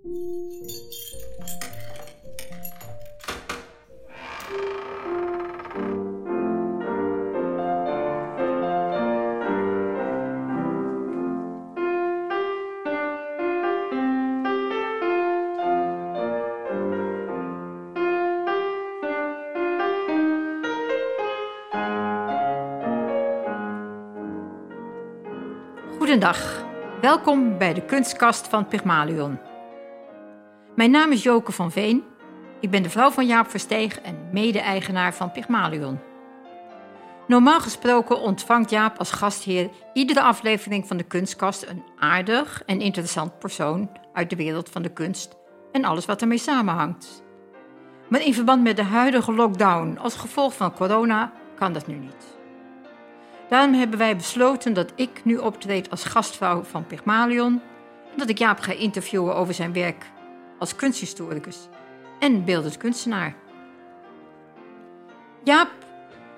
Goedendag, welkom bij de kunstkast van Pygmalion. Mijn naam is Joke van Veen. Ik ben de vrouw van Jaap Versteeg en mede-eigenaar van Pygmalion. Normaal gesproken ontvangt Jaap als gastheer iedere aflevering van de kunstkast een aardig en interessant persoon uit de wereld van de kunst en alles wat ermee samenhangt. Maar in verband met de huidige lockdown als gevolg van corona kan dat nu niet. Daarom hebben wij besloten dat ik nu optreed als gastvrouw van Pygmalion en dat ik Jaap ga interviewen over zijn werk als kunsthistoricus en beeldend kunstenaar. Jaap,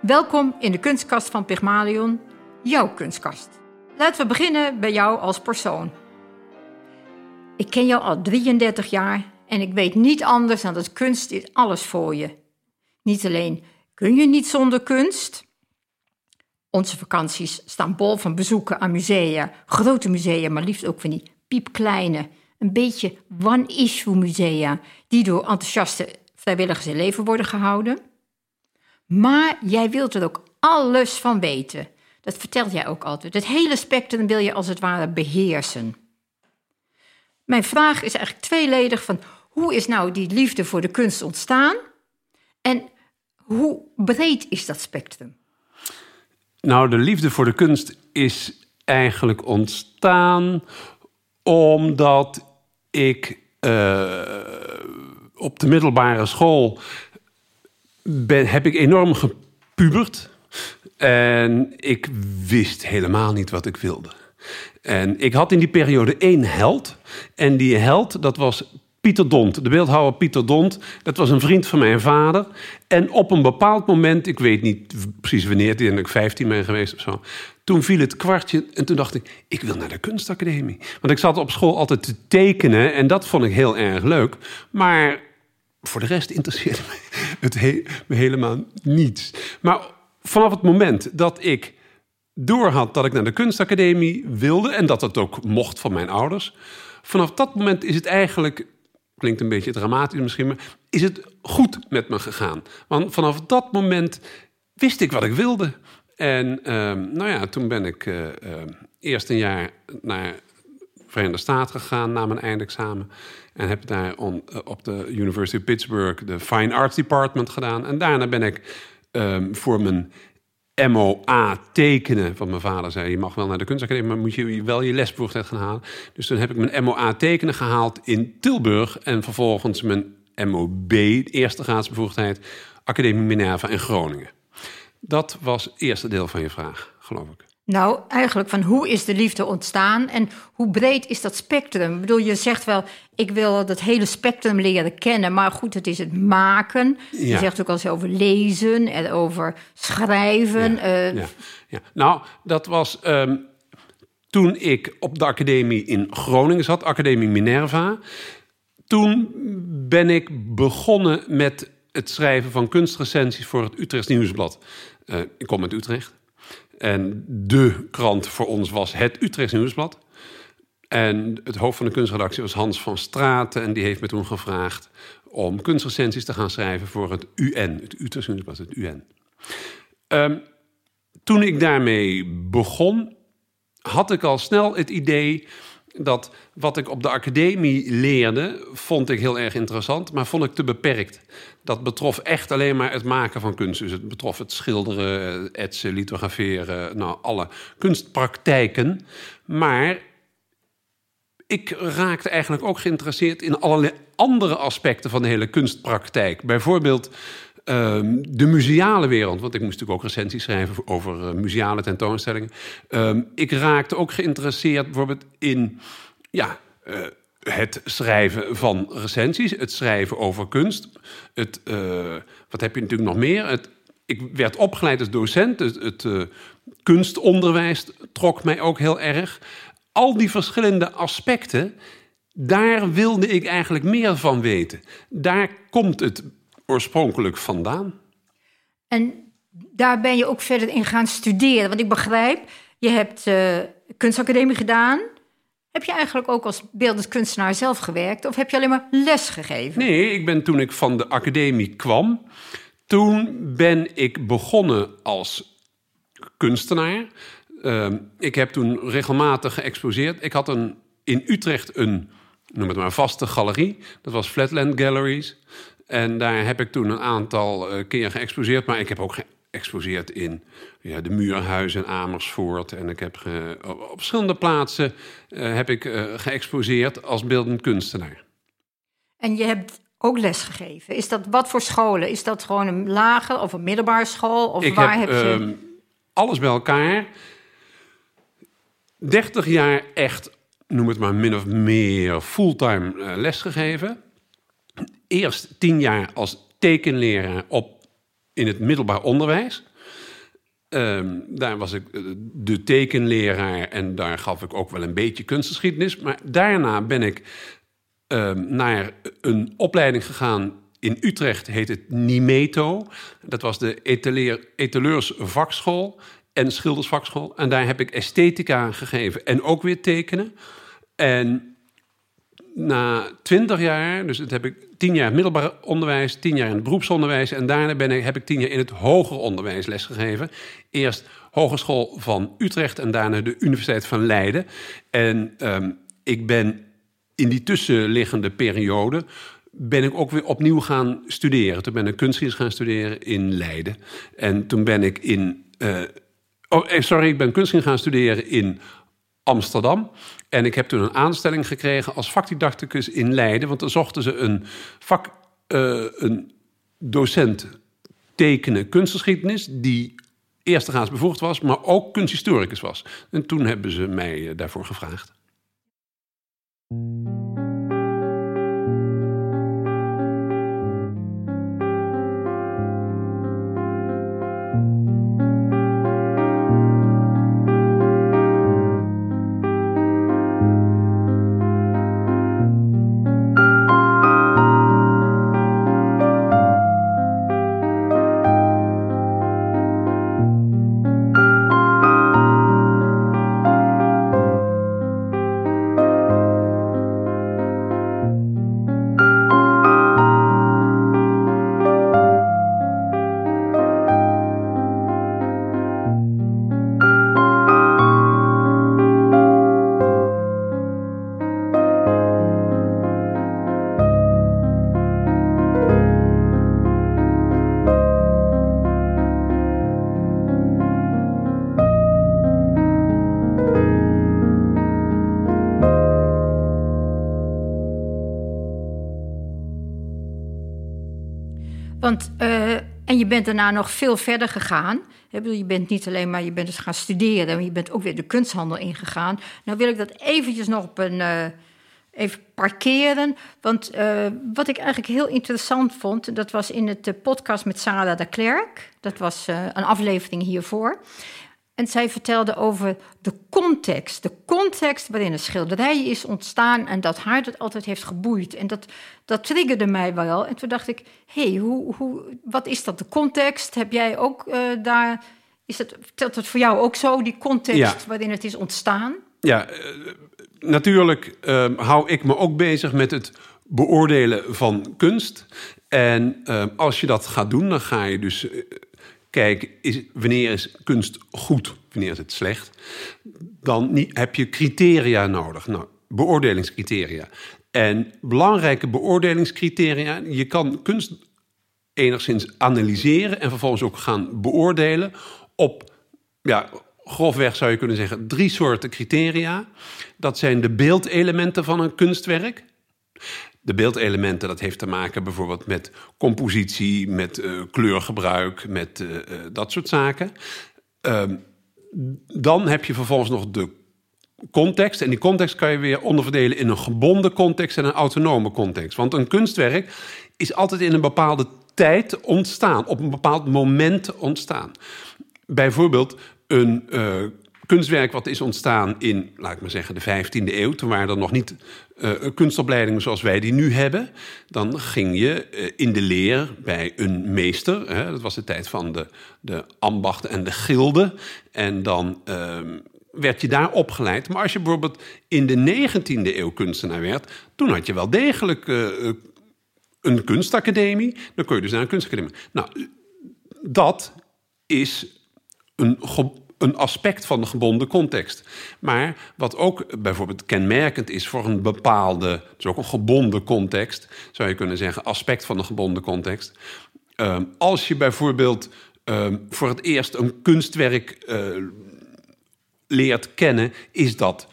welkom in de kunstkast van Pygmalion, jouw kunstkast. Laten we beginnen bij jou als persoon. Ik ken jou al 33 jaar en ik weet niet anders dan dat kunst is alles voor je. Niet alleen kun je niet zonder kunst, onze vakanties staan bol van bezoeken aan musea, grote musea, maar liefst ook van die piepkleine, een beetje one-issue musea, die door enthousiaste vrijwilligers in leven worden gehouden. Maar jij wilt er ook alles van weten. Dat vertelt jij ook altijd. Het hele spectrum wil je als het ware beheersen. Mijn vraag is eigenlijk tweeledig van hoe is nou die liefde voor de kunst ontstaan en hoe breed is dat spectrum? Nou, de liefde voor de kunst is eigenlijk ontstaan omdat ik uh, op de middelbare school ben, heb ik enorm gepubert. En ik wist helemaal niet wat ik wilde. En ik had in die periode één held. En die held, dat was Pieter Dont, de beeldhouwer Pieter Dont, dat was een vriend van mijn vader. En op een bepaald moment, ik weet niet precies wanneer, toen ik 15 ben geweest of zo, toen viel het kwartje en toen dacht ik, ik wil naar de kunstacademie. Want ik zat op school altijd te tekenen en dat vond ik heel erg leuk. Maar voor de rest interesseerde me het helemaal niets. Maar vanaf het moment dat ik doorhad dat ik naar de kunstacademie wilde en dat dat ook mocht van mijn ouders, vanaf dat moment is het eigenlijk klinkt een beetje dramatisch misschien, maar is het goed met me gegaan. Want vanaf dat moment wist ik wat ik wilde. En ehm, nou ja, toen ben ik uh, eerst een jaar naar Verenigde Staten gegaan na mijn eindexamen. En heb daar on, eh, op de University of Pittsburgh de Fine Arts Department gedaan. En daarna ben ik ehm, voor mijn MOA tekenen. Want mijn vader zei, je mag wel naar de kunstacademie... maar moet je wel je lesbevoegdheid gaan halen. Dus toen heb ik mijn MOA tekenen gehaald in Tilburg... en vervolgens mijn MOB, eerste graadsbevoegdheid... Academie Minerva in Groningen. Dat was het eerste deel van je vraag, geloof ik. Nou, eigenlijk van hoe is de liefde ontstaan en hoe breed is dat spectrum? Ik bedoel, je zegt wel, ik wil dat hele spectrum leren kennen, maar goed, het is het maken. Je zegt ook al eens over lezen en over schrijven. Ja, eh, ja, ja. Nou, dat was ehm, toen ik op de academie in Groningen zat, Academie Minerva. Toen ben ik begonnen met het schrijven van kunstrecensies voor het Utrechts Nieuwsblad. Uh, ik kom uit Utrecht. En de krant voor ons was het Utrechts Nieuwsblad. En het hoofd van de kunstredactie was Hans van Straten. En die heeft me toen gevraagd om kunstrecensies te gaan schrijven voor het UN. Het Utrechts Nieuwsblad, het UN. Um, toen ik daarmee begon, had ik al snel het idee dat wat ik op de academie leerde, vond ik heel erg interessant, maar vond ik te beperkt. Dat betrof echt alleen maar het maken van kunst. Dus het betrof het schilderen, etsen, lithograferen, nou, alle kunstpraktijken. Maar ik raakte eigenlijk ook geïnteresseerd in allerlei andere aspecten van de hele kunstpraktijk. Bijvoorbeeld Ehm, de museale wereld, want ik moest natuurlijk ook recensies schrijven over uh, museale tentoonstellingen. Ehm, ik raakte ook geïnteresseerd bijvoorbeeld in ja, uh, het schrijven van recensies, het schrijven over kunst. Het, uh, wat heb je natuurlijk nog meer? Het, ik werd opgeleid als docent, het, het kunstonderwijs trok mij ook heel erg. Al die verschillende aspecten, daar wilde ik eigenlijk meer van weten. Daar komt het oorspronkelijk vandaan. En daar ben je ook verder in gaan studeren. Want ik begrijp, je hebt uh, kunstacademie gedaan. Heb je eigenlijk ook als beeldend kunstenaar zelf gewerkt? Of heb je alleen maar les gegeven? Nee, ik ben toen ik van de academie kwam... toen ben ik begonnen als kunstenaar. Uh, ik heb toen regelmatig geëxposeerd. Ik had een, in Utrecht een, noem het maar, vaste galerie. Dat was Flatland Galleries. En daar heb ik toen een aantal uh, keer geëxposeerd. Maar ik heb ook geëxposeerd in ja, de Muurhuis in Amersfoort. En ik heb ge, op, verschillende plaatsen uh, heb ik uh, geëxposeerd als beeldend kunstenaar. En je hebt ook les gegeven. Is dat wat voor scholen? Is dat gewoon een lage of een middelbare school? Of ik waar heb, heb je... uh, alles bij elkaar. 30 jaar echt, noem het maar min of meer, fulltime lesgegeven. Eerst 10 jaar als tekenleraar op, in het middelbaar onderwijs. Um, daar was ik de tekenleraar en daar gaf ik ook wel een beetje kunstgeschiedenis. Maar daarna ben ik um, naar een opleiding gegaan in Utrecht, heet het NIMETO. Dat was de etaleer, etaleursvakschool en schildersvakschool. En daar heb ik esthetica gegeven en ook weer tekenen. En na twintig jaar, dus dat heb ik tien jaar middelbaar onderwijs, tien jaar in het beroepsonderwijs en daarna ben ik, heb ik tien jaar in het hoger onderwijs lesgegeven. Eerst Hogeschool van Utrecht en daarna de Universiteit van Leiden. En um, ik ben in die tussenliggende periode ben ik ook weer opnieuw gaan studeren. Toen ben ik kunstgeschiedenis gaan studeren in Leiden. En toen ben ik in uh, Oh, sorry, ik ben kunstgeschiedenis gaan studeren in Amsterdam. En ik heb toen een aanstelling gekregen als vakdidacticus in Leiden. Want dan zochten ze een, vak, uh, een docent tekenen kunstgeschiedenis... die eerstegaans bevoegd was, maar ook kunsthistoricus was. En toen hebben ze mij daarvoor gevraagd. Daarna nog veel verder gegaan. Je bent niet alleen maar, je bent dus gaan studeren, maar je bent ook weer de kunsthandel ingegaan. Nou wil ik dat eventjes nog op een, uh, even parkeren. Want uh, wat ik eigenlijk heel interessant vond, dat was in het podcast met Sarah de Klerk. Dat was een aflevering hiervoor. En zij vertelde over de context. De context waarin een schilderij is ontstaan en dat haar dat altijd heeft geboeid. En dat, dat triggerde mij wel. En toen dacht ik, hé, hey, hoe, hoe, wat is dat, de context? Heb jij ook uh, daar... Is het, vertelt het voor jou ook zo, die context ja. waarin het is ontstaan? Ja, uh, natuurlijk uh, hou ik me ook bezig met het beoordelen van kunst. En als je dat gaat doen, dan ga je dus kijk, is, wanneer is kunst goed, wanneer is het slecht? Dan heb je criteria nodig, nou, beoordelingscriteria. En belangrijke beoordelingscriteria, je kan kunst enigszins analyseren en vervolgens ook gaan beoordelen op, ja, grofweg zou je kunnen zeggen, drie soorten criteria. Dat zijn de beeldelementen van een kunstwerk. De beeldelementen, dat heeft te maken bijvoorbeeld met compositie, met uh, kleurgebruik, met uh, uh, dat soort zaken. Ehm, dan heb je vervolgens nog de context. En die context kan je weer onderverdelen in een gebonden context en een autonome context. Want een kunstwerk is altijd in een bepaalde tijd ontstaan, op een bepaald moment ontstaan. Bijvoorbeeld een kunstwerk wat is ontstaan in, laat ik maar zeggen, de 15e eeuw. Toen waren er nog niet uh, kunstopleidingen zoals wij die nu hebben. Dan ging je uh, in de leer bij een meester. Hè, dat was de tijd van de, de ambachten en de gilden. En dan uh, werd je daar opgeleid. Maar als je bijvoorbeeld in de 19e eeuw kunstenaar werd... toen had je wel degelijk uh, een kunstacademie. Dan kon je dus naar een kunstacademie. Nou, dat is een een aspect van de gebonden context. Maar wat ook bijvoorbeeld kenmerkend is voor een bepaalde, is ook een gebonden context, zou je kunnen zeggen, aspect van de gebonden context. Um, als je bijvoorbeeld um, voor het eerst een kunstwerk uh, leert kennen, is dat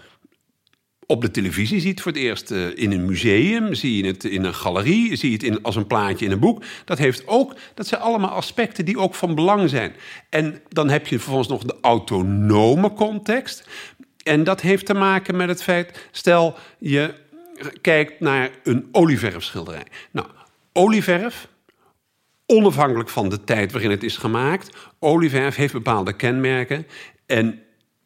op de televisie ziet voor het eerst uh, in een museum, zie je het in een galerie, zie je het in, als een plaatje in een boek. Dat heeft ook, dat zijn allemaal aspecten die ook van belang zijn. En dan heb je vervolgens nog de autonome context. En dat heeft te maken met het feit, stel je kijkt naar een olieverfschilderij. Nou, olieverf, onafhankelijk van de tijd waarin het is gemaakt, olieverf heeft bepaalde kenmerken. En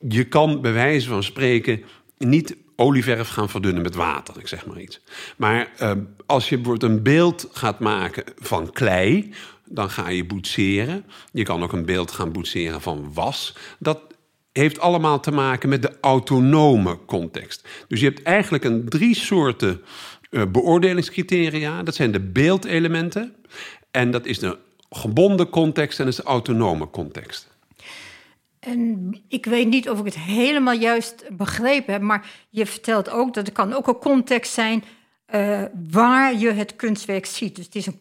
je kan bij wijze van spreken niet olieverf gaan verdunnen met water, ik zeg maar iets. Maar uh, als je bijvoorbeeld een beeld gaat maken van klei, dan ga je boetseren. Je kan ook een beeld gaan boetseren van was. Dat heeft allemaal te maken met de autonome context. Dus je hebt eigenlijk een drie soorten uh, beoordelingscriteria. Dat zijn de beeldelementen. En dat is de gebonden context en dat is de autonome context. En ik weet niet of ik het helemaal juist begrepen heb, maar je vertelt ook dat het kan ook een context zijn uh, waar je het kunstwerk ziet. Dus het is een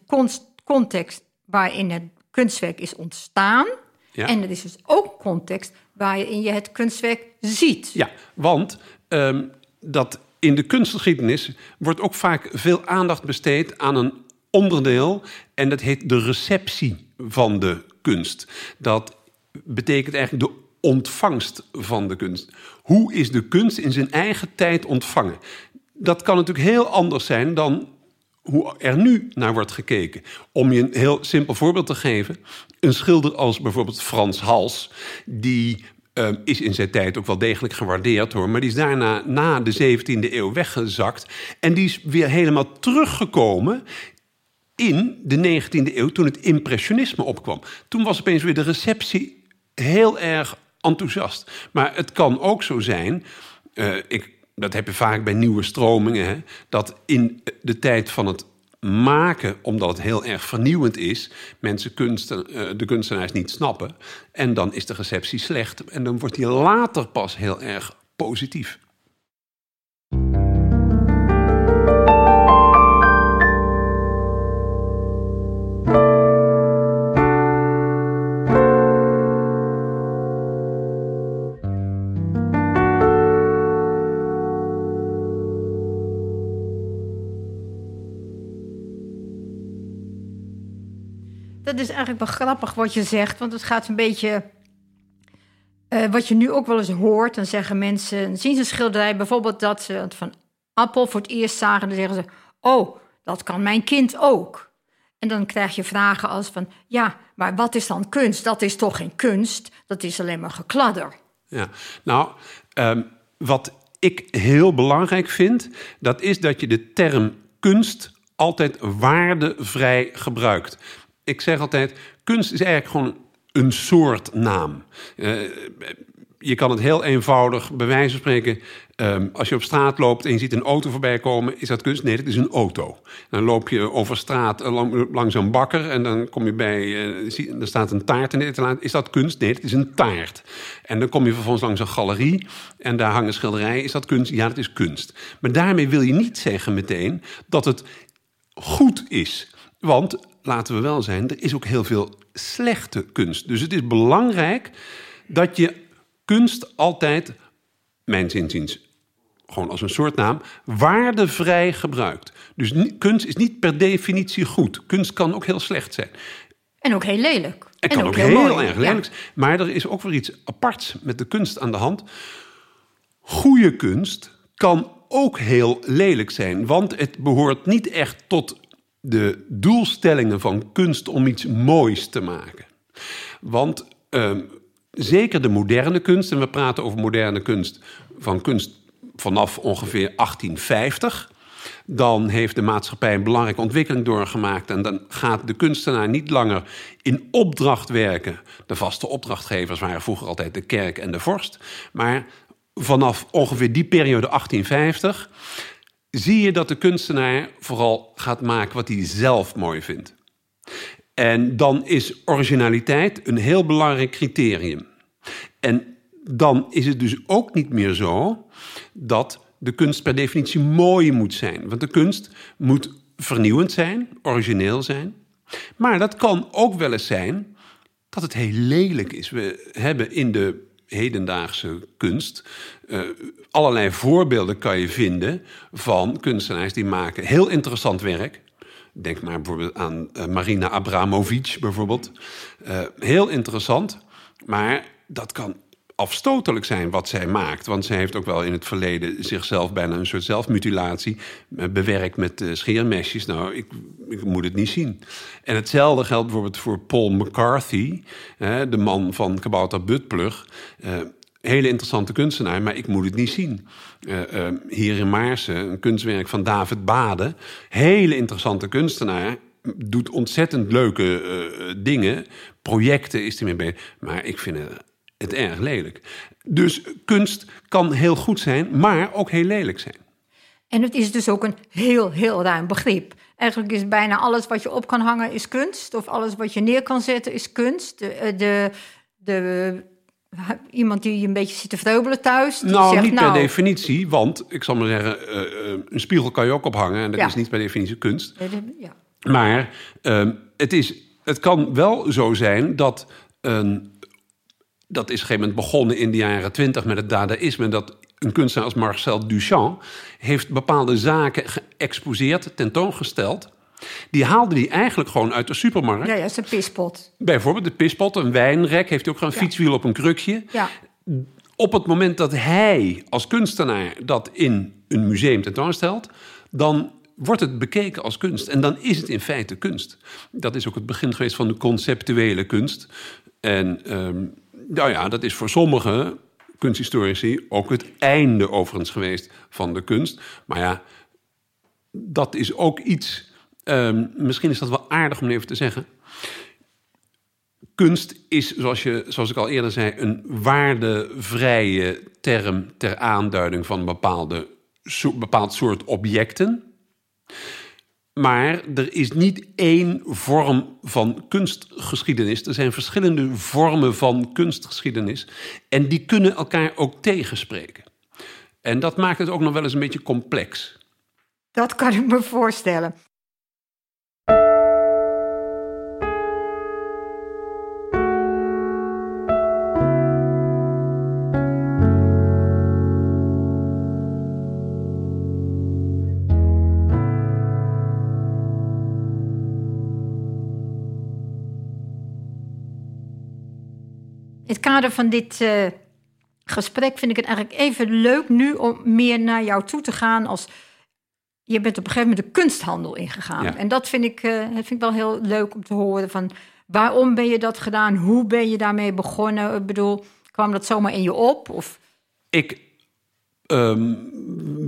context waarin het kunstwerk is ontstaan. Ja. En het is dus ook context waarin je het kunstwerk ziet. Ja, want um, dat in de kunstgeschiedenis wordt ook vaak veel aandacht besteed aan een onderdeel en dat heet de receptie van de kunst. Dat betekent eigenlijk de ontvangst van de kunst. Hoe is de kunst in zijn eigen tijd ontvangen? Dat kan natuurlijk heel anders zijn dan hoe er nu naar wordt gekeken. Om je een heel simpel voorbeeld te geven. Een schilder als bijvoorbeeld Frans Hals... die uh, is in zijn tijd ook wel degelijk gewaardeerd hoor. Maar die is daarna na de 17e eeuw weggezakt. En die is weer helemaal teruggekomen in de 19e eeuw toen het impressionisme opkwam. Toen was opeens weer de receptie heel erg enthousiast. Maar het kan ook zo zijn, uh, ik, dat heb je vaak bij nieuwe stromingen, hè, dat in de tijd van het maken, omdat het heel erg vernieuwend is, mensen kunsten, uh, de kunstenaars niet snappen. En dan is de receptie slecht. En dan wordt die later pas heel erg positief. Eigenlijk wel grappig wat je zegt, want het gaat een beetje. Uh, wat je nu ook wel eens hoort, dan zeggen mensen, zien ze een schilderij, bijvoorbeeld dat ze het van Appel voor het eerst zagen, dan zeggen ze: Oh, dat kan mijn kind ook. En dan krijg je vragen als van, ja, maar wat is dan kunst? Dat is toch geen kunst, dat is alleen maar gekladder. Ja, nou, um, wat ik heel belangrijk vind, dat is dat je de term kunst altijd waardevrij gebruikt ik zeg altijd, kunst is eigenlijk gewoon een soort naam. Uh, je kan het heel eenvoudig, bij wijze van spreken, um, als je op straat loopt en je ziet een auto voorbij komen, is dat kunst? Nee, dat is een auto. Dan loop je over straat lang, langs een bakker en dan kom je bij, uh, er staat een taart in de etalage. Is dat kunst? Nee, dat is een taart. En dan kom je vervolgens langs een galerie en daar hangen schilderijen. Is dat kunst? Ja, dat is kunst. Maar daarmee wil je niet zeggen meteen dat het goed is. Want laten we wel zijn, er is ook heel veel slechte kunst. Dus het is belangrijk dat je kunst altijd, mijn zinziens, gewoon als een soort naam, waardevrij gebruikt. Dus kunst is niet per definitie goed. Kunst kan ook heel slecht zijn. En ook heel lelijk. Het kan ook, heel, erg lelijk. Maar er is ook weer iets aparts met de kunst aan de hand. Goede kunst kan ook heel lelijk zijn. Want het behoort niet echt tot de doelstellingen van kunst om iets moois te maken. Want uh, zeker de moderne kunst, en we praten over moderne kunst van kunst vanaf ongeveer 1850 dan heeft de maatschappij een belangrijke ontwikkeling doorgemaakt. En dan gaat de kunstenaar niet langer in opdracht werken. De vaste opdrachtgevers waren vroeger altijd de kerk en de vorst. Maar vanaf ongeveer die periode 1850 zie je dat de kunstenaar vooral gaat maken wat hij zelf mooi vindt. En dan is originaliteit een heel belangrijk criterium. En dan is het dus ook niet meer zo dat de kunst per definitie mooi moet zijn. Want de kunst moet vernieuwend zijn, origineel zijn. Maar dat kan ook wel eens zijn dat het heel lelijk is. We hebben in de hedendaagse kunst uh, allerlei voorbeelden kan je vinden van kunstenaars die maken heel interessant werk. Denk maar bijvoorbeeld aan uh, Marina Abramovic bijvoorbeeld. Uh, heel interessant, maar dat kan afstotelijk zijn wat zij maakt. Want zij heeft ook wel in het verleden zichzelf bijna een soort zelfmutilatie eh, bewerkt met uh, scheermesjes. Nou, ik, ik, moet het niet zien. En hetzelfde geldt bijvoorbeeld voor Paul McCarthy, de man van Kabouter Buttplug. Uh, hele interessante kunstenaar, maar ik moet het niet zien. hier in Maarsen, een kunstwerk van David Bade. Hele interessante kunstenaar doet ontzettend leuke dingen. Projecten is hij mee bezig. Maar ik vind het het erg lelijk. Dus kunst kan heel goed zijn, maar ook heel lelijk zijn. En het is dus ook een heel, heel ruim begrip. Eigenlijk is bijna alles wat je op kan hangen is kunst. Of alles wat je neer kan zetten is kunst. De, eh, de, de iemand die een beetje zit te vreubelen thuis. Nou, zegt, niet nou, per definitie. Want ik zal maar zeggen, uh, een spiegel kan je ook ophangen. En dat is niet per definitie kunst. Ja. Maar uh, het, is, het kan wel zo zijn dat een dat is op een gegeven moment begonnen in de jaren twintig met het dadaïsme. Dat een kunstenaar als Marcel Duchamp heeft bepaalde zaken geëxposeerd, tentoongesteld. Die haalde hij eigenlijk gewoon uit de supermarkt. Ja, ja, zijn pispot. Bijvoorbeeld de pispot, een wijnrek, heeft hij ook gewoon een fietswiel op een krukje. Ja. Op het moment dat hij als kunstenaar dat in een museum tentoonstelt, dan wordt het bekeken als kunst. En dan is het in feite kunst. Dat is ook het begin geweest van de conceptuele kunst. En um, nou ja, dat is voor sommige kunsthistorici ook het einde overigens geweest van de kunst. Maar ja, dat is ook iets. Um, misschien is dat wel aardig om even te zeggen. Kunst is, zoals, je, zoals ik al eerder zei, een waardevrije term ter aanduiding van bepaalde, bepaald soort objecten. Maar er is niet één vorm van kunstgeschiedenis. Er zijn verschillende vormen van kunstgeschiedenis. En die kunnen elkaar ook tegenspreken. En dat maakt het ook nog wel eens een beetje complex. Dat kan ik me voorstellen. Kader van dit uh, gesprek vind ik het eigenlijk even leuk nu om meer naar jou toe te gaan als je bent op een gegeven moment de kunsthandel ingegaan. En dat vind, ik, uh, dat vind ik wel heel leuk om te horen van waarom ben je dat gedaan? Hoe ben je daarmee begonnen? Ik bedoel, kwam dat zomaar in je op? Of? Ik um,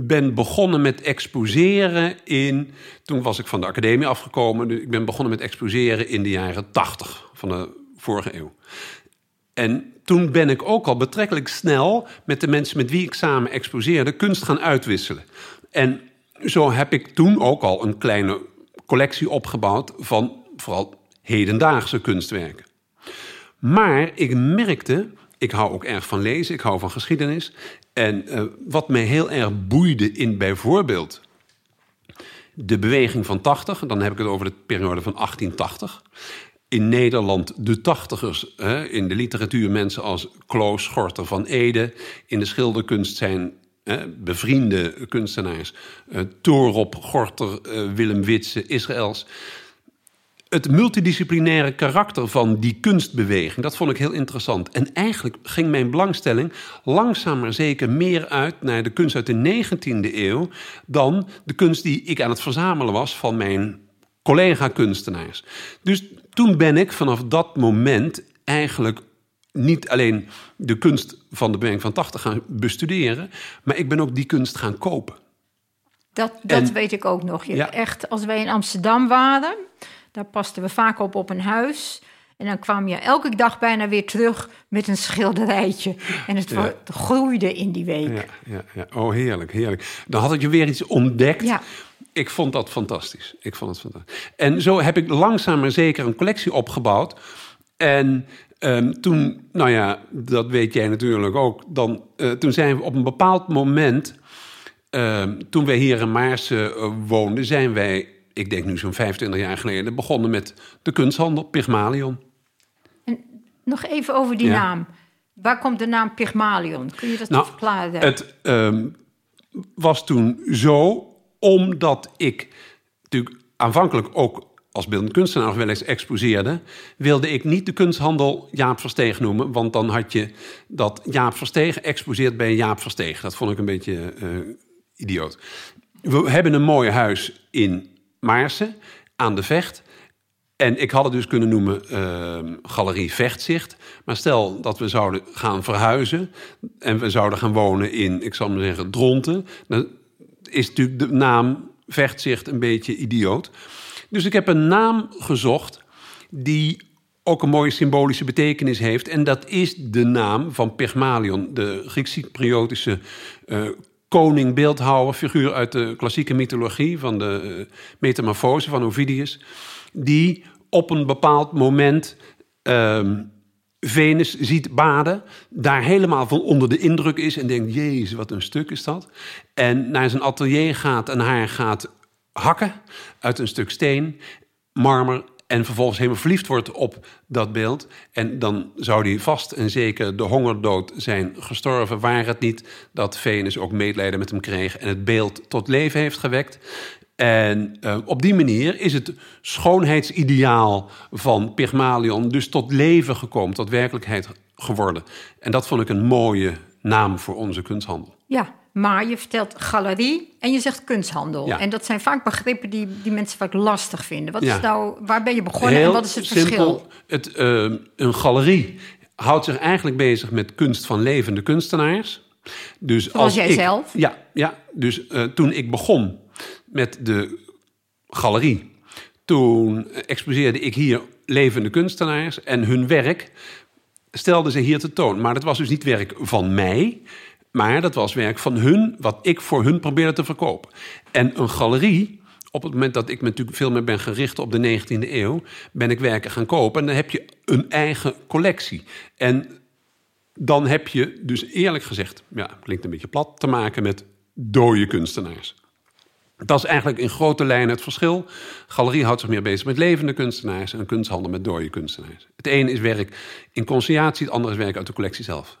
ben begonnen met exposeren in. Toen was ik van de academie afgekomen. Dus ik ben begonnen met exposeren in de jaren tachtig van de vorige eeuw. En toen ben ik ook al betrekkelijk snel met de mensen met wie ik samen exposeerde kunst gaan uitwisselen. En zo heb ik toen ook al een kleine collectie opgebouwd van vooral hedendaagse kunstwerken. Maar ik merkte, ik hou ook erg van lezen, ik hou van geschiedenis. En uh, wat mij heel erg boeide in bijvoorbeeld de beweging van 80, dan heb ik het over de periode van 1880 in Nederland de tachtigers. Hè, in de literatuur mensen als Kloos Schorter van Ede. In de schilderkunst zijn hè, bevriende kunstenaars. Uh, Torop, Gorter, uh, Willem Witse, Israëls. Het multidisciplinaire karakter van die kunstbeweging, dat vond ik heel interessant. En eigenlijk ging mijn belangstelling langzaam maar zeker meer uit naar de kunst uit de 19e eeuw dan de kunst die ik aan het verzamelen was van mijn collega-kunstenaars. Dus toen ben ik vanaf dat moment eigenlijk niet alleen de kunst van de Benk van 80 gaan bestuderen, maar ik ben ook die kunst gaan kopen. Dat, dat En- weet ik ook nog. Je, Ja. Echt, als wij in Amsterdam waren, daar pasten we vaak op op een huis. En dan kwam je elke dag bijna weer terug met een schilderijtje. En het, Ja. wo- het groeide in die week. Ja, ja, ja. Oh, heerlijk, heerlijk. Dan had ik je weer iets ontdekt. Ik vond dat fantastisch. Ik vond het fantastisch. En zo heb ik langzaam maar zeker een collectie opgebouwd. En ehm, toen, nou ja, dat weet jij natuurlijk ook. Dan, eh, toen zijn we op een bepaald moment, ehm, toen wij hier in Maarsen eh, woonden, zijn wij, ik denk nu zo'n 25 jaar geleden, begonnen met de kunsthandel Pygmalion. Nog even over die Ja. naam. Waar komt de naam Pygmalion? Kun je dat Nou, verklaren? Het ehm, was toen zo, omdat ik natuurlijk aanvankelijk ook als beeldend kunstenaar wel eens exposeerde, wilde ik niet de kunsthandel Jaap Versteeg noemen, want dan had je dat Jaap Versteeg exposeert bij Jaap Versteeg. Dat vond ik een beetje eh, idioot. We hebben een mooi huis in Maarsen aan de Vecht. En ik had het dus kunnen noemen ehm, Galerie Vechtzicht. Maar stel dat we zouden gaan verhuizen en we zouden gaan wonen in, ik zal maar zeggen, Dronten. Dan is natuurlijk de naam Vechtzicht een beetje idioot. Dus ik heb een naam gezocht die ook een mooie symbolische betekenis heeft. En dat is de naam van Pygmalion, de Grieks-Cypriotische eh, koning, beeldhouwer, figuur uit de klassieke mythologie van de eh, metamorfose van Ovidius. Die op een bepaald moment ehm, Venus ziet baden, daar helemaal van onder de indruk is en denkt: Jezus, wat een stuk is dat. En naar zijn atelier gaat en haar gaat hakken uit een stuk steen, marmer. En vervolgens helemaal verliefd wordt op dat beeld. En dan zou hij vast en zeker de hongerdood zijn gestorven. Waar het niet dat Venus ook medelijden met hem kreeg. En het beeld tot leven heeft gewekt. En eh, op die manier is het schoonheidsideaal van Pygmalion dus tot leven gekomen, tot werkelijkheid geworden. En dat vond ik een mooie naam voor onze kunsthandel. Ja, maar je vertelt galerie en je zegt kunsthandel. Ja. En dat zijn vaak begrippen die, die mensen vaak lastig vinden. Wat Ja. is nou, waar ben je begonnen en wat is het simpel. verschil? Het, eh, een galerie houdt zich eigenlijk bezig met kunst van levende kunstenaars. Dus Zoals als jij ik- zelf? Ja, ja dus eh, toen ik begon met de galerie, toen exposeerde ik hier levende kunstenaars en hun werk stelden ze hier te toon. Maar dat was dus niet werk van mij, maar dat was werk van hun, wat ik voor hun probeerde te verkopen. En een galerie, op het moment dat ik me natuurlijk veel meer ben gericht op de 19e eeuw, ben ik werken gaan kopen en dan heb je een eigen collectie. En dan heb je dus eerlijk gezegd, ja, klinkt een beetje plat, te maken met dode kunstenaars. Dat is eigenlijk in grote lijnen het verschil. Galerie houdt zich meer bezig met levende kunstenaars en kunsthandel met dode kunstenaars. Het ene is werk in conciliatie, het andere is werk uit de collectie zelf.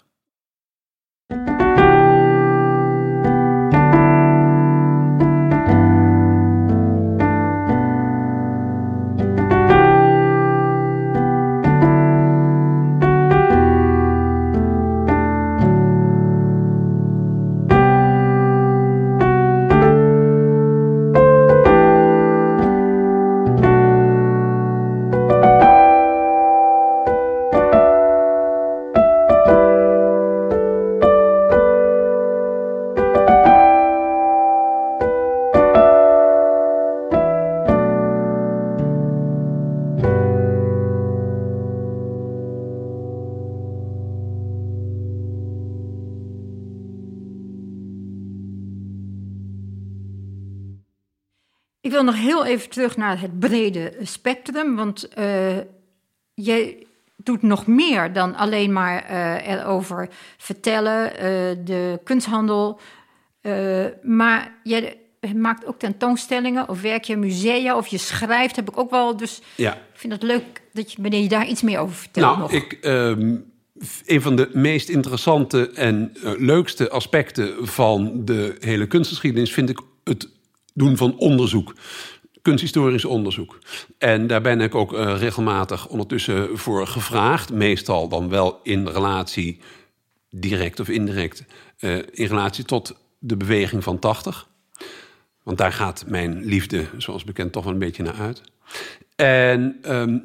Heel even terug naar het brede spectrum, want eh, jij doet nog meer dan alleen maar eh, erover vertellen, eh, de kunsthandel. Maar jij maakt ook tentoonstellingen of werk je in musea of je schrijft, heb ik ook wel. Dus Ja, ik vind het leuk dat je wanneer je daar iets meer over vertelt nou, nog. ik, ehm, een van de meest interessante en leukste aspecten van de hele kunstgeschiedenis vind ik het doen van onderzoek. Kunsthistorisch onderzoek. En daar ben ik ook eh, regelmatig ondertussen voor gevraagd. Meestal dan wel in relatie, direct of indirect, eh, in relatie tot de beweging van 80. Want daar gaat mijn liefde, zoals bekend, toch wel een beetje naar uit. En ehm,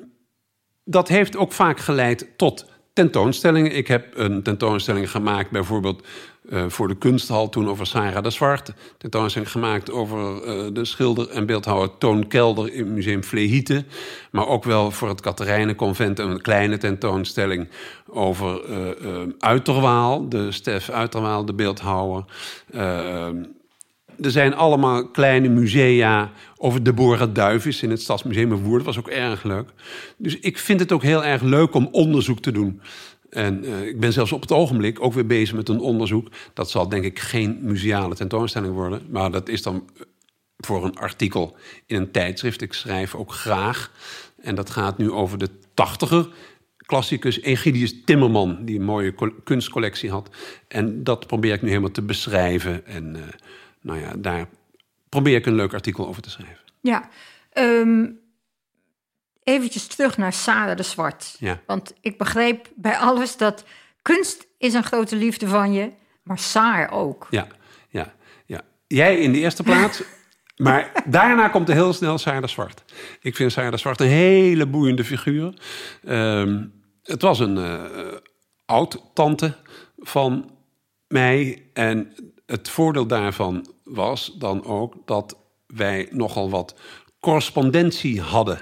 dat heeft ook vaak geleid tot tentoonstellingen. Ik heb een tentoonstelling gemaakt, bijvoorbeeld uh, voor de kunsthal toen over Sarah de Zwart. Tentoonstelling gemaakt over uh, de schilder en beeldhouwer Toon Kelder in Museum Vlehieten. Maar ook wel voor het Katerijnenconvent een kleine tentoonstelling over uh, Uiterwaal, de Stef Uiterwaal, de beeldhouwer. er zijn allemaal kleine musea over Deborah Duivis in het Stadsmuseum in Woerden. was ook erg leuk. Dus ik vind het ook heel erg leuk om onderzoek te doen. En uh, ik ben zelfs op het ogenblik ook weer bezig met een onderzoek. Dat zal denk ik geen museale tentoonstelling worden. Maar dat is dan voor een artikel in een tijdschrift. Ik schrijf ook graag. En dat gaat nu over de tachtiger klassicus Egidius Timmerman, die een mooie kunstcollectie had. En dat probeer ik nu helemaal te beschrijven. En uh, nou ja, daar probeer ik een leuk artikel over te schrijven. Ja, um, eventjes terug naar Sarah de Zwart. Ja. Want ik begreep bij alles dat kunst is een grote liefde van je, maar Saar ook. Ja, ja, ja. Jij in de eerste plaats, maar daarna komt er heel snel Sarah de Zwart. Ik vind Sarah de Zwart een hele boeiende figuur. Um, het was een uh, oud-tante van mij en het voordeel daarvan was dan ook dat wij nogal wat correspondentie hadden.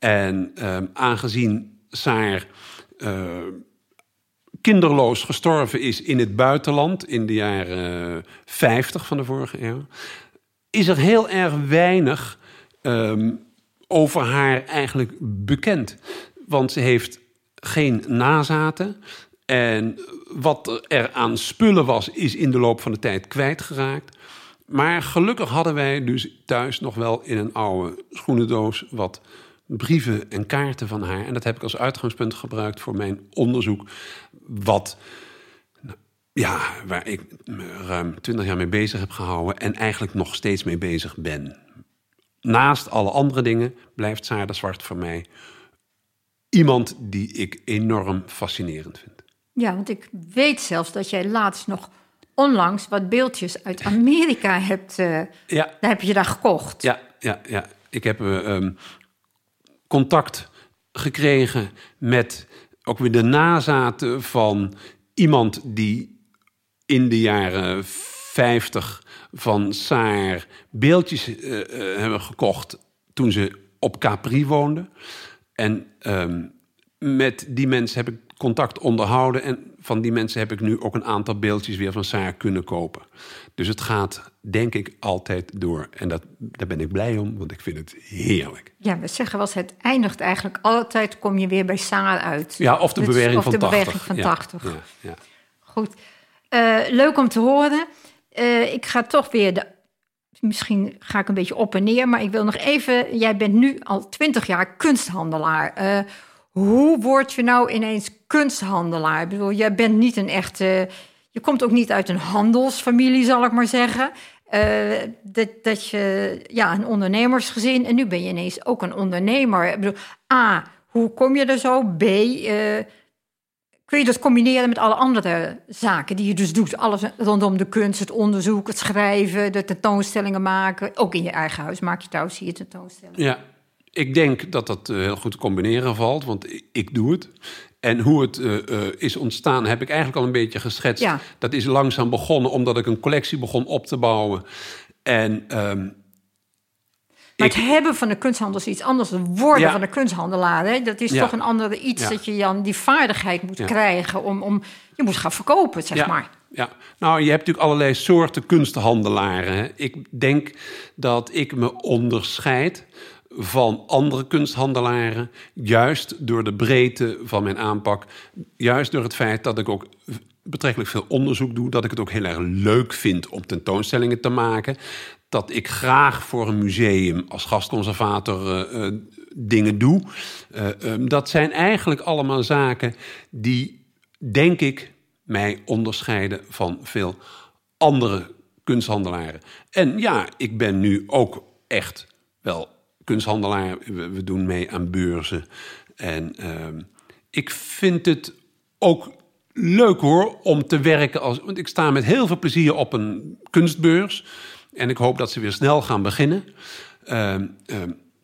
En uh, aangezien Saar uh, kinderloos gestorven is in het buitenland in de jaren 50 van de vorige eeuw, is er heel erg weinig um, over haar eigenlijk bekend. Want ze heeft geen nazaten. En wat er aan spullen was, is in de loop van de tijd kwijtgeraakt. Maar gelukkig hadden wij dus thuis nog wel in een oude schoenendoos wat brieven en kaarten van haar. En dat heb ik als uitgangspunt gebruikt voor mijn onderzoek. Wat, ja, waar ik me ruim twintig jaar mee bezig heb gehouden. En eigenlijk nog steeds mee bezig ben. Naast alle andere dingen blijft Saarda Zwart voor mij iemand die ik enorm fascinerend vind. Ja, want ik weet zelfs dat jij laatst nog onlangs wat beeldjes uit Amerika hebt. Uh, ja. Daar heb je daar gekocht. Ja, ja, ja. Ik heb uh, um, contact gekregen met ook weer de nazaten van iemand die in de jaren 50 van Saar beeldjes uh, uh, hebben gekocht toen ze op Capri woonde. En um, met die mensen heb ik contact onderhouden. En van die mensen heb ik nu ook een aantal beeldjes weer van Saar kunnen kopen. Dus het gaat, denk ik, altijd door. En dat, daar ben ik blij om, want ik vind het heerlijk. Ja, we zeggen wel het eindigt eigenlijk altijd, kom je weer bij Saar uit. Ja, of de beweging of van de 80. beweging van 80. Ja, ja, Goed. Uh, leuk om te horen. Uh, ik ga toch weer de misschien ga ik een beetje op en neer, maar ik wil nog even. Jij bent nu al twintig jaar kunsthandelaar. Uh, hoe word je nou ineens kunsthandelaar? Ik bedoel, jij bent niet een echte. Je komt ook niet uit een handelsfamilie, zal ik maar zeggen. Uh, dat, dat je, ja, een ondernemersgezin. En nu ben je ineens ook een ondernemer. Ik bedoel, A, hoe kom je er zo? B, uh, kun je dat combineren met alle andere zaken die je dus doet? Alles rondom de kunst, het onderzoek, het schrijven, de tentoonstellingen maken. Ook in je eigen huis maak je trouwens hier tentoonstellingen. Ja, ik denk dat dat uh, heel goed combineren valt, want ik doe het. En hoe het uh, uh, is ontstaan heb ik eigenlijk al een beetje geschetst. Ja. Dat is langzaam begonnen omdat ik een collectie begon op te bouwen. En um, maar het hebben van de kunsthandel is iets anders. Het worden ja. van de kunsthandelaar, hè? dat is ja. toch een andere iets... dat je dan die vaardigheid moet krijgen om, om... Je moet gaan verkopen, zeg maar. Ja, nou, je hebt natuurlijk allerlei soorten kunsthandelaren. Hè? Ik denk dat ik me onderscheid van andere kunsthandelaren, juist door de breedte van mijn aanpak, juist door het feit dat ik ook betrekkelijk veel onderzoek doe, dat ik het ook heel erg leuk vind om tentoonstellingen te maken, dat ik graag voor een museum als gastconservator uh, uh, dingen doe. Uh, um, dat zijn eigenlijk allemaal zaken die, denk ik, mij onderscheiden van veel andere kunsthandelaren. En ja, ik ben nu ook echt wel kunsthandelaar. We, doen mee aan beurzen. En uh, ik vind het ook leuk hoor om te werken als. Want ik sta met heel veel plezier op een kunstbeurs. En ik hoop dat ze weer snel gaan beginnen. Uh, uh,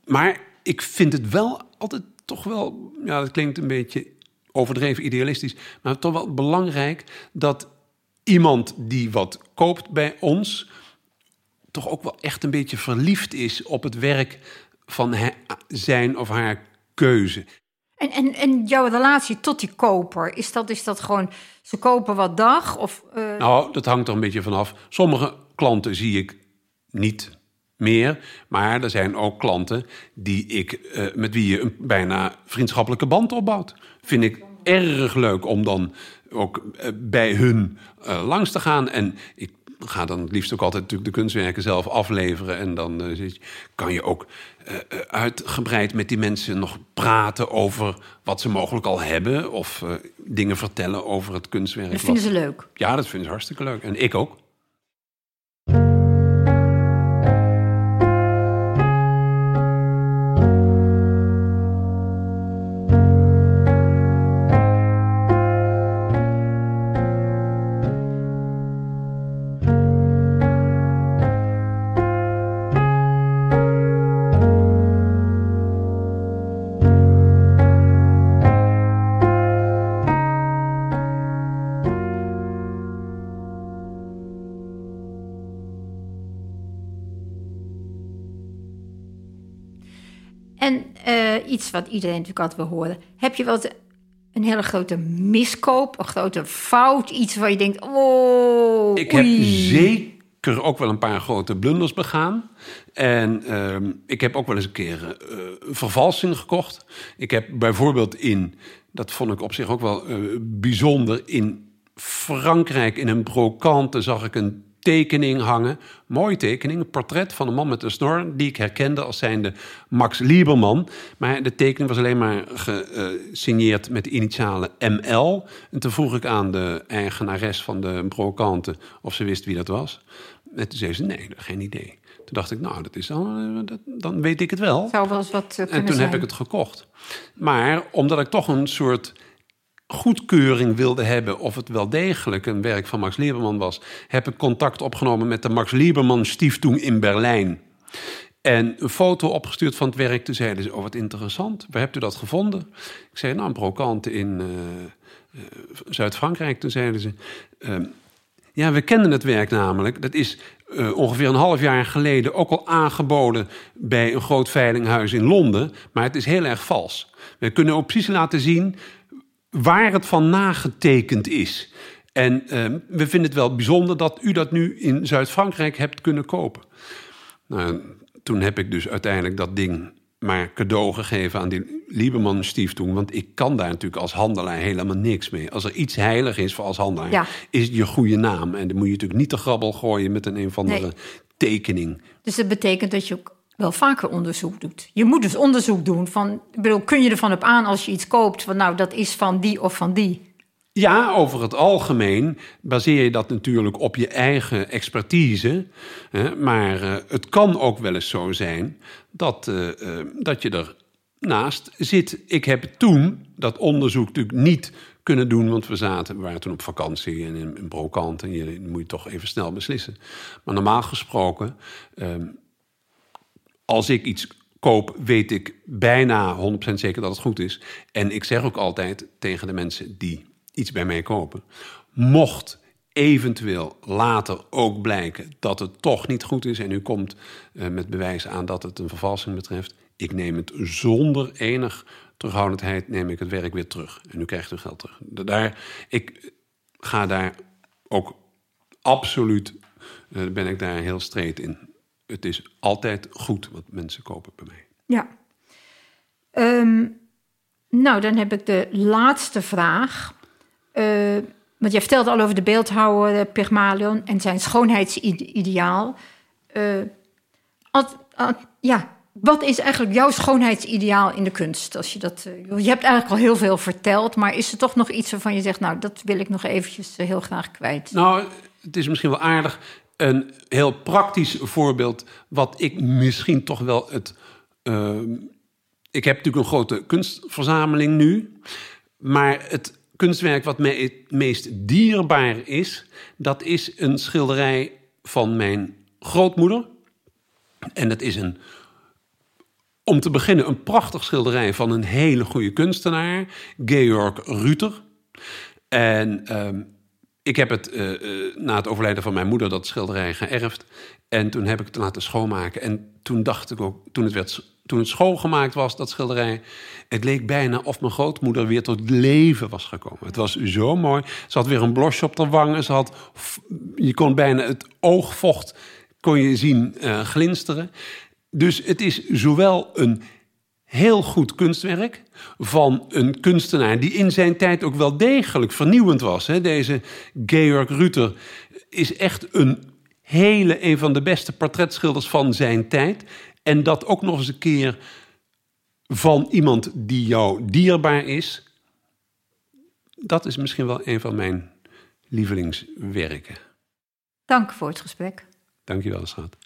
maar ik vind het wel altijd toch wel. Ja, dat klinkt een beetje overdreven idealistisch, maar toch wel belangrijk dat iemand die wat koopt bij ons toch ook wel echt een beetje verliefd is op het werk van zijn of haar keuze. En, en, en jouw relatie tot die koper, is dat, is dat gewoon, ze kopen wat dag? Of, uh... Nou, dat hangt er een beetje vanaf. Sommige klanten zie ik niet meer. Maar er zijn ook klanten die ik, uh, met wie je een bijna vriendschappelijke band opbouwt. Vind ik erg leuk om dan ook uh, bij hun uh, langs te gaan. En ik ga dan het liefst ook altijd natuurlijk de kunstwerken zelf afleveren. En dan uh, kan je ook uh, uitgebreid met die mensen nog praten over wat ze mogelijk al hebben. Of uh, dingen vertellen over het kunstwerk. Dat vinden ze leuk. Ja, dat vinden ze hartstikke leuk. En ik ook. Wat iedereen natuurlijk altijd wil horen. Heb je wel een hele grote miskoop, een grote fout, iets waar je denkt, oh. Ik heb zeker ook wel een paar grote blunders begaan. En uh, ik heb ook wel eens een keer uh, vervalsing gekocht. Ik heb bijvoorbeeld in, dat vond ik op zich ook wel uh, bijzonder, in Frankrijk in een brokante zag ik een tekening hangen. Mooie tekening, een portret van een man met een snor... die ik herkende als zijnde Max Lieberman. Maar de tekening was alleen maar gesigneerd met de initialen ML. En toen vroeg ik aan de eigenares van de brokante of ze wist wie dat was. En toen zei ze, nee, geen idee. Toen dacht ik, nou, dat is dan, dat, dan weet ik het wel. Zou wel eens wat uh, En toen heb ik het gekocht. Maar omdat ik toch een soort goedkeuring wilde hebben of het wel degelijk een werk van Max Lieberman was, heb ik contact opgenomen met de Max Lieberman Stiftung in Berlijn. En een foto opgestuurd van het werk. Toen zeiden ze, oh wat interessant, waar hebt u dat gevonden? Ik zei, nou een brokante in uh, uh, Zuid-Frankrijk. Toen zeiden ze, uh, ja we kennen het werk namelijk. Dat is ongeveer een half jaar geleden ook al aangeboden bij een groot veilinghuis in Londen. Maar het is heel erg vals. We kunnen ook precies laten zien waar het van nagetekend is. En uh, we vinden het wel bijzonder dat u dat nu in Zuid-Frankrijk hebt kunnen kopen. Nou, toen heb ik dus uiteindelijk dat ding maar cadeau gegeven aan die Lieberman Stiftung. Want ik kan daar natuurlijk als handelaar helemaal niks mee. Als er iets heilig is voor als handelaar, ja. is je goede naam. En dan moet je natuurlijk niet te grabbel gooien met een een of andere nee. tekening. Dus dat betekent dat je ook wel vaker onderzoek doet. Je moet dus onderzoek doen van, bedoel, kun je ervan op aan als je iets koopt, van nou dat is van die of van die. Ja, over het algemeen baseer je dat natuurlijk op je eigen expertise. Maar uh, het kan ook wel eens zo zijn dat, uh, uh, dat je ernaast zit. Ik heb toen dat onderzoek natuurlijk niet kunnen doen, want we zaten, we waren toen op vakantie en in, in brokant en je moet je toch even snel beslissen. Maar normaal gesproken ehm, als ik iets koop, weet ik bijna 100% zeker dat het goed is. En ik zeg ook altijd tegen de mensen die iets bij mij kopen: mocht eventueel later ook blijken dat het toch niet goed is en u komt uh, met bewijs aan dat het een vervalsing betreft, ik neem het zonder enig terughoudendheid neem ik het werk weer terug en u krijgt uw geld terug. Daar, ik ga daar ook absoluut, uh, ben ik daar heel streed in het is altijd goed wat mensen kopen bij mij. Ja. Um, nou, dan heb ik de laatste vraag. Uh, want jij vertelde al over de beeldhouwer uh, Pygmalion en zijn schoonheidsideaal. Uh, ja, wat is eigenlijk jouw schoonheidsideaal in de kunst? Als je, dat, je hebt eigenlijk al heel veel verteld, maar is er toch nog iets waarvan je zegt, nou, dat wil ik nog eventjes heel graag kwijt? Nou, het is misschien wel aardig een heel praktisch voorbeeld, wat ik misschien toch wel het. Uh, ik heb natuurlijk een grote kunstverzameling nu, maar het kunstwerk wat mij het meest dierbaar is, dat is een schilderij van mijn grootmoeder. En dat is een Om te beginnen een prachtig schilderij van een hele goede kunstenaar, Georg Ruter. En ehm, ik heb het uh, uh, na het overlijden van mijn moeder dat schilderij geërfd. En toen heb ik het laten schoonmaken. En toen dacht ik ook, toen het, werd, toen het schoongemaakt was, dat schilderij... het leek bijna of mijn grootmoeder weer tot leven was gekomen. Het was zo mooi. Ze had weer een blosje op de wangen. Ze had, je kon bijna het oogvocht kon je zien uh, glinsteren. Dus het is zowel een heel goed kunstwerk van een kunstenaar die in zijn tijd ook wel degelijk vernieuwend was. Deze Georg Ruter is echt een hele, een van de beste portretschilders van zijn tijd. En dat ook nog eens een keer van iemand die jou dierbaar is. Dat is misschien wel een van mijn lievelingswerken. Dank voor het gesprek. Dank je wel, schat.